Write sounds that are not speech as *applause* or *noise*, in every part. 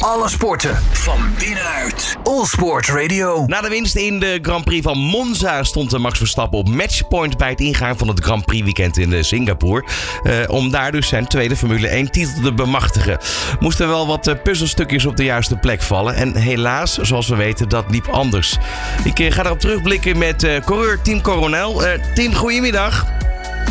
Alle sporten van binnenuit. All Sport Radio. Na de winst in de Grand Prix van Monza stond Max Verstappen op matchpoint bij het ingaan van het Grand Prix weekend in eh, Singapore. Eh, om daar dus zijn tweede Formule 1 titel te bemachtigen. Moesten wel wat eh, puzzelstukjes op de juiste plek vallen. En helaas, zoals we weten, dat liep anders. Ik ga erop terugblikken met coureur Team Coronel. Eh Team, goedemiddag.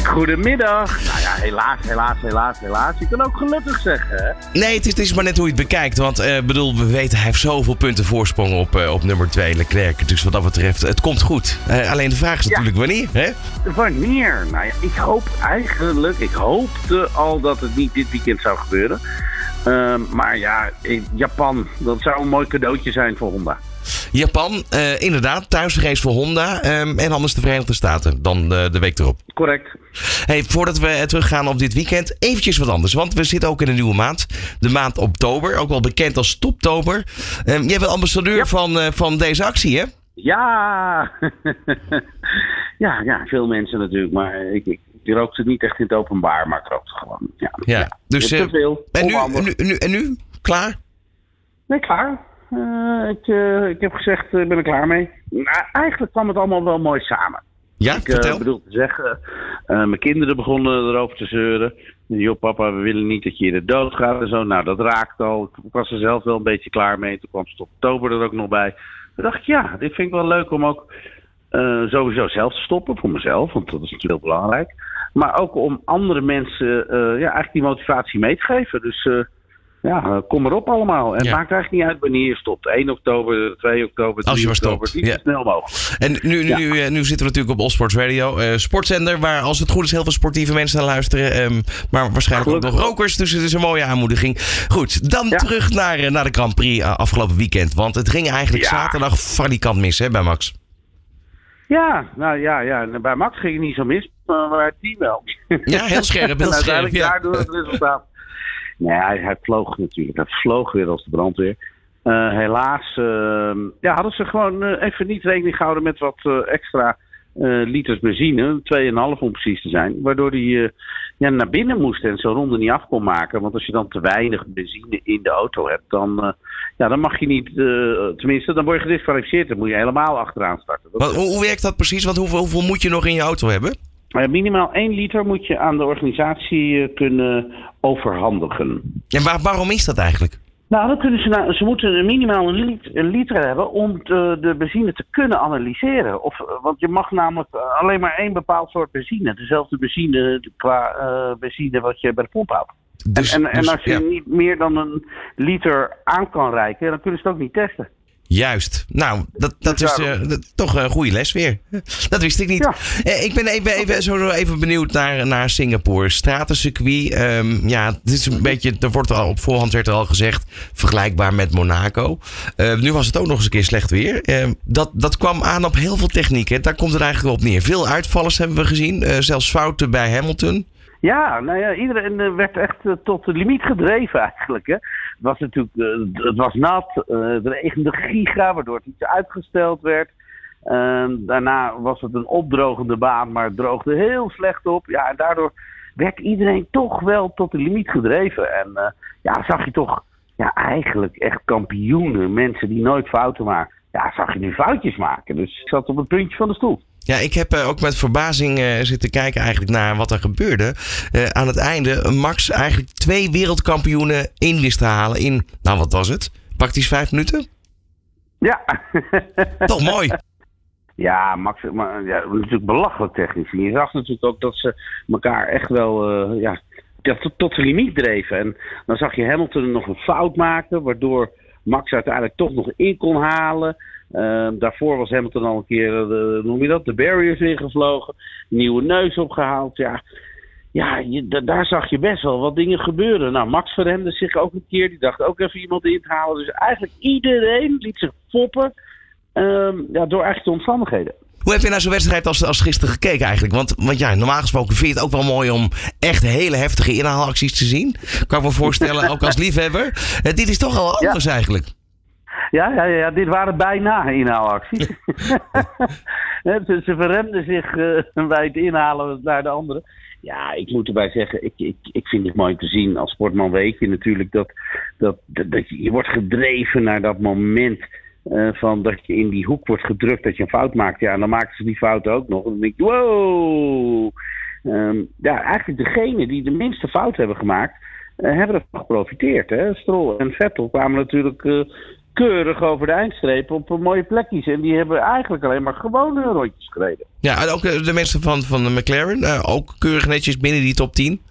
Goedemiddag. Nou ja, helaas, helaas, helaas, helaas. Je kan ook gelukkig zeggen, hè? Nee, het is, het is maar net hoe je het bekijkt. Want eh bedoel, we weten, hij heeft zoveel punten voorsprong op, eh, op nummer 2, Leclerc. Dus wat dat betreft, het komt goed. Eh, alleen de vraag is Ja. natuurlijk wanneer, hè? Wanneer? Nou ja, ik hoop eigenlijk, ik hoopte al dat het niet dit weekend zou gebeuren. Ehm, maar ja, Japan, dat zou een mooi cadeautje zijn voor Honda. Japan, eh, inderdaad, thuisrace voor Honda. ehm, en anders de Verenigde Staten, dan eh, de week erop. Correct. Hey, voordat we eh, teruggaan op dit weekend, eventjes wat anders. Want we zitten ook in een nieuwe maand. De maand oktober, ook wel bekend als Stoptober. Ehm jij bent ambassadeur Ja. van, van deze actie, hè? Ja! *laughs* ja, ja, veel mensen natuurlijk, maar ik, ik, ik rook het niet echt in het openbaar, maar ik rook het gewoon. Ja, Ja, dus, te veel. En nu, nu, nu, en nu? Klaar? Nee, klaar. Eh, ik, eh, ik heb gezegd, eh, ik ben er klaar mee. Nou, eigenlijk kwam het allemaal wel mooi samen. Ja, Ik eh, vertel. bedoel te zeggen, eh, mijn kinderen begonnen erover te zeuren. Joh, papa, we willen niet dat je in de dood gaat en zo. Nou, dat raakt al. Ik was er zelf wel een beetje klaar mee. Toen kwam het oktober er ook nog bij. Toen dacht ik, ja, dit vind ik wel leuk om ook eh, sowieso zelf te stoppen. Voor mezelf, want dat is natuurlijk heel belangrijk. Maar ook om andere mensen eh, ja, eigenlijk die motivatie mee te geven. Dus eh, ja, eh, kom erop allemaal. En Ja. maakt eigenlijk niet uit wanneer je stopt. 1 oktober, 2 oktober, 3 Als je maar oktober. stopt, Niet ja. zo snel mogelijk. En nu, nu, eh, nu zitten we natuurlijk op Allsports Radio. eh, sportzender, waar als het goed is heel veel sportieve mensen naar luisteren. ehm, maar waarschijnlijk ook nog rokers. Dus het is een mooie aanmoediging. Goed, dan terug naar, naar de Grand Prix afgelopen weekend. Want het ging eigenlijk zaterdag valikant mis hè, bij Max. Ja, nou ja, ja. Bij Max ging het niet zo mis, maar bij het team wel. Ja, heel scherp, *laughs* heel en scherp. uiteindelijk Ja. daardoor het resultaat. Nee, hij, vloog natuurlijk. Hij vloog weer als de brandweer. Eh, helaas eh, ja, hadden ze gewoon eh, even niet rekening gehouden met wat eh, extra liters benzine. 2,5 om precies te zijn. Waardoor hij ja, naar binnen moest en zo'n ronde niet af kon maken. Want als je dan te weinig benzine in de auto hebt, dan, ja, dan mag je niet... tenminste, dan word je gedisqualificeerd. Dan moet je helemaal achteraan starten. Wat, hoe, hoe werkt dat precies? Want hoeveel, hoeveel moet je nog in je auto hebben? Maar minimaal 1 liter moet je aan de organisatie eh, kunnen overhandigen. En waar, waarom is dat eigenlijk? Nou, dan kunnen ze, nou, ze moeten een minimaal een, lit- een liter hebben om de, de benzine te kunnen analyseren. Of, eh, want je mag namelijk eh, alleen maar één bepaald soort benzine. Dezelfde benzine qua benzine wat je bij de pomp houdt. Dus, en, en dus, als je ja. niet meer dan een liter aan kan reiken, dan kunnen ze het ook niet testen. Juist. Nou, dat, dat is eh, toch een goede les weer. *laughs* Dat wist ik niet. Ja. Eh, ik ben even, even, zo even benieuwd naar, naar Singapore. Stratencircuit. ehm, ja, het is een beetje, er wordt al op voorhand werd er al gezegd, vergelijkbaar met Monaco. Eh, nu was het ook nog eens een keer slecht weer. Eh, dat, dat kwam aan op heel veel technieken. Daar komt het eigenlijk op neer. Veel uitvallers hebben we gezien. eh, zelfs fouten bij Hamilton. Ja, nou ja, iedereen werd echt tot de limiet gedreven eigenlijk. Hè. Was natuurlijk, eh, het was nat, eh, het regende giga, waardoor het iets uitgesteld werd. Ehm, daarna was het een opdrogende baan, maar het droogde heel slecht op. Ja, en daardoor werd iedereen toch wel tot de limiet gedreven. En eh, ja, zag je toch ja, eigenlijk echt kampioenen, mensen die nooit fouten maken. Ja, zag je nu foutjes maken. Dus ik zat op het puntje van de stoel. Ja, ik heb eh, ook met verbazing eh, zitten kijken eigenlijk naar wat er gebeurde. Eh, aan het einde Max eigenlijk twee wereldkampioenen in wist te halen in, nou wat was het? Praktisch vijf minuten? Ja. Toch mooi. *laughs* Ja, Max, maar, ja, natuurlijk belachelijk technisch. En je zag natuurlijk ook dat ze elkaar echt wel ja, ja, tot, tot de limiet dreven. En dan zag je Hamilton nog een fout maken, waardoor Max uiteindelijk toch nog in kon halen. Ehm, daarvoor was Hamilton al een keer, eh, noem je dat, de barriers ingevlogen. Nieuwe neus opgehaald. Ja, ja daar zag je best wel wat dingen gebeuren. Nou, Max verremde zich ook een keer. Die dacht ook even iemand in te halen. Dus eigenlijk iedereen liet zich foppen. ehm, ja, door de omstandigheden. Hoe heb je naar zo'n wedstrijd als, als gisteren gekeken eigenlijk? Want, want ja, normaal gesproken vind je het ook wel mooi om echt hele heftige inhaalacties te zien. Kan ik me voorstellen, ook als liefhebber. *laughs* Eh, dit is toch al anders eigenlijk. Ja, ja, ja, dit waren bijna inhaalacties. *laughs* Ze, ze verremden zich eh, bij het inhalen naar de andere. ja, ik moet erbij zeggen, ik, ik, ik vind het mooi te zien. Als sportman weet je natuurlijk dat, dat, dat, je wordt gedreven naar dat moment uh, van dat je in die hoek wordt gedrukt dat je een fout maakt. Ja, en dan maken ze die fout ook nog. En dan denk je, wow! Um, ja, eigenlijk degene die de minste fout hebben gemaakt, uh, hebben ervan geprofiteerd. Hè? Stroll en Vettel kwamen natuurlijk uh, keurig over de eindstreep op mooie plekjes. En die hebben eigenlijk alleen maar gewone rondjes gereden. Ja, en ook de mensen van, van de McLaren, ook keurig netjes binnen die top 10?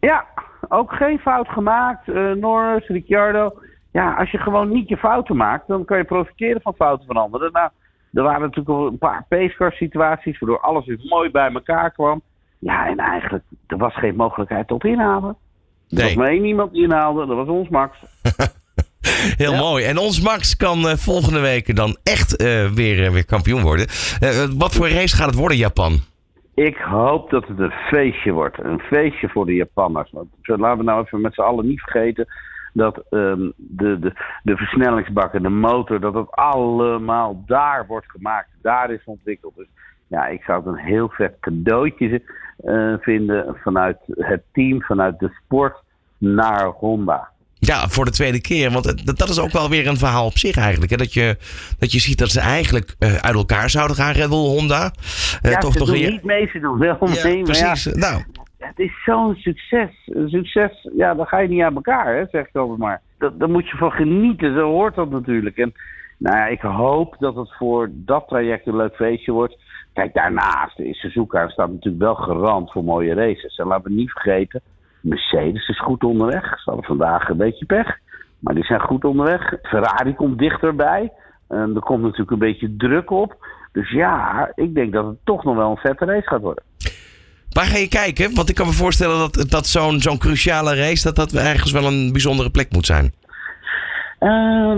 Ja, ook geen fout gemaakt. Norris, Ricciardo ja, als je gewoon niet je fouten maakt, dan kan je profiteren van fouten van anderen. Nou, er waren natuurlijk een paar pacecar situaties waardoor alles weer mooi bij elkaar kwam. Ja, en eigenlijk, er was geen mogelijkheid tot inhalen. Er nee. was maar één iemand die inhaalde, dat was ons Max. *laughs* Heel ja. mooi. En ons Max kan uh, volgende week dan echt uh, weer, uh, weer kampioen worden. wat voor race gaat het worden, Japan? Ik hoop dat het een feestje wordt. Een feestje voor de Japanners. Want laten we nou even met z'n allen niet vergeten dat um, de, de, de versnellingsbakken, de motor, dat het allemaal daar wordt gemaakt, daar is ontwikkeld. Dus ja, ik zou het een heel vet cadeautje uh, vinden vanuit het team, vanuit de sport naar Honda. Ja, voor de tweede keer. Want dat is ook wel weer een verhaal op zich eigenlijk. Hè? Dat, je, dat je ziet dat ze eigenlijk uh, uit elkaar zouden gaan, Red Bull Honda. Uh, ja, toch, ze toch doen weer... niet mee, ze doen wel ja, mee. Precies. Ja, nou, het is zo'n succes. Succes, ja, dan ga je niet aan elkaar, hè, zeg ik altijd maar. Dat, daar moet je van genieten, zo hoort dat natuurlijk. En nou ja, ik hoop dat het voor dat traject een leuk feestje wordt. Kijk, daarnaast is Suzuka staat natuurlijk wel garant voor mooie races. En laten we niet vergeten, Mercedes is goed onderweg. Ze hadden vandaag een beetje pech, maar die zijn goed onderweg. Ferrari komt dichterbij. En er komt natuurlijk een beetje druk op. Dus ja, ik denk dat het toch nog wel een vette race gaat worden. Waar ga je kijken? Want ik kan me voorstellen dat, dat zo'n zo'n cruciale race... dat dat ergens wel een bijzondere plek moet zijn. Uh,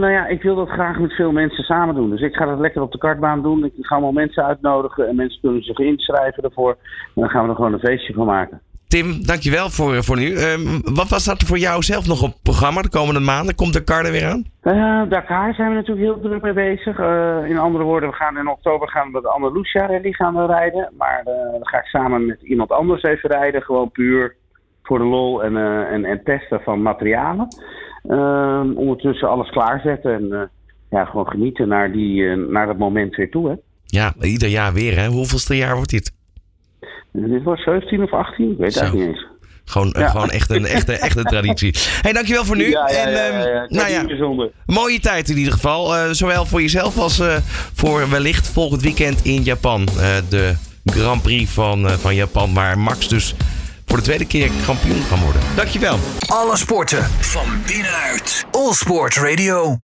nou ja, ik wil dat graag met veel mensen samen doen. Dus ik ga dat lekker op de kartbaan doen. Ik ga allemaal mensen uitnodigen en mensen kunnen zich inschrijven ervoor. En dan gaan we er gewoon een feestje van maken. Tim, dankjewel voor, voor nu. Uh, wat was dat voor jou zelf nog op programma de komende maanden? Komt Dakar er weer aan? Uh, Dakar zijn we natuurlijk heel druk mee bezig. Uh, in andere woorden, we gaan in oktober gaan we de Andalusia Rally gaan we rijden. Maar dan ga ik samen met iemand anders even rijden. Gewoon puur voor de lol en, en, en testen van materialen. Ehm, ondertussen alles klaarzetten en ja, gewoon genieten naar, die, naar dat moment weer toe. Hè? Ja, ieder jaar weer. Hè? Hoeveelste jaar wordt dit? Dit was 17 of 18, ik weet het eigenlijk niet eens. Gewoon, ja. gewoon echt een echte, echte traditie. hey, dankjewel voor nu. Ja, ja, en, ja, nou ja, mooie tijd in ieder geval. Uh, zowel voor jezelf als uh, voor wellicht volgend weekend in Japan. Uh, de Grand Prix van, van Japan, waar Max dus voor de tweede keer kampioen kan worden. Dankjewel. Alle sporten van binnenuit. All Sport Radio.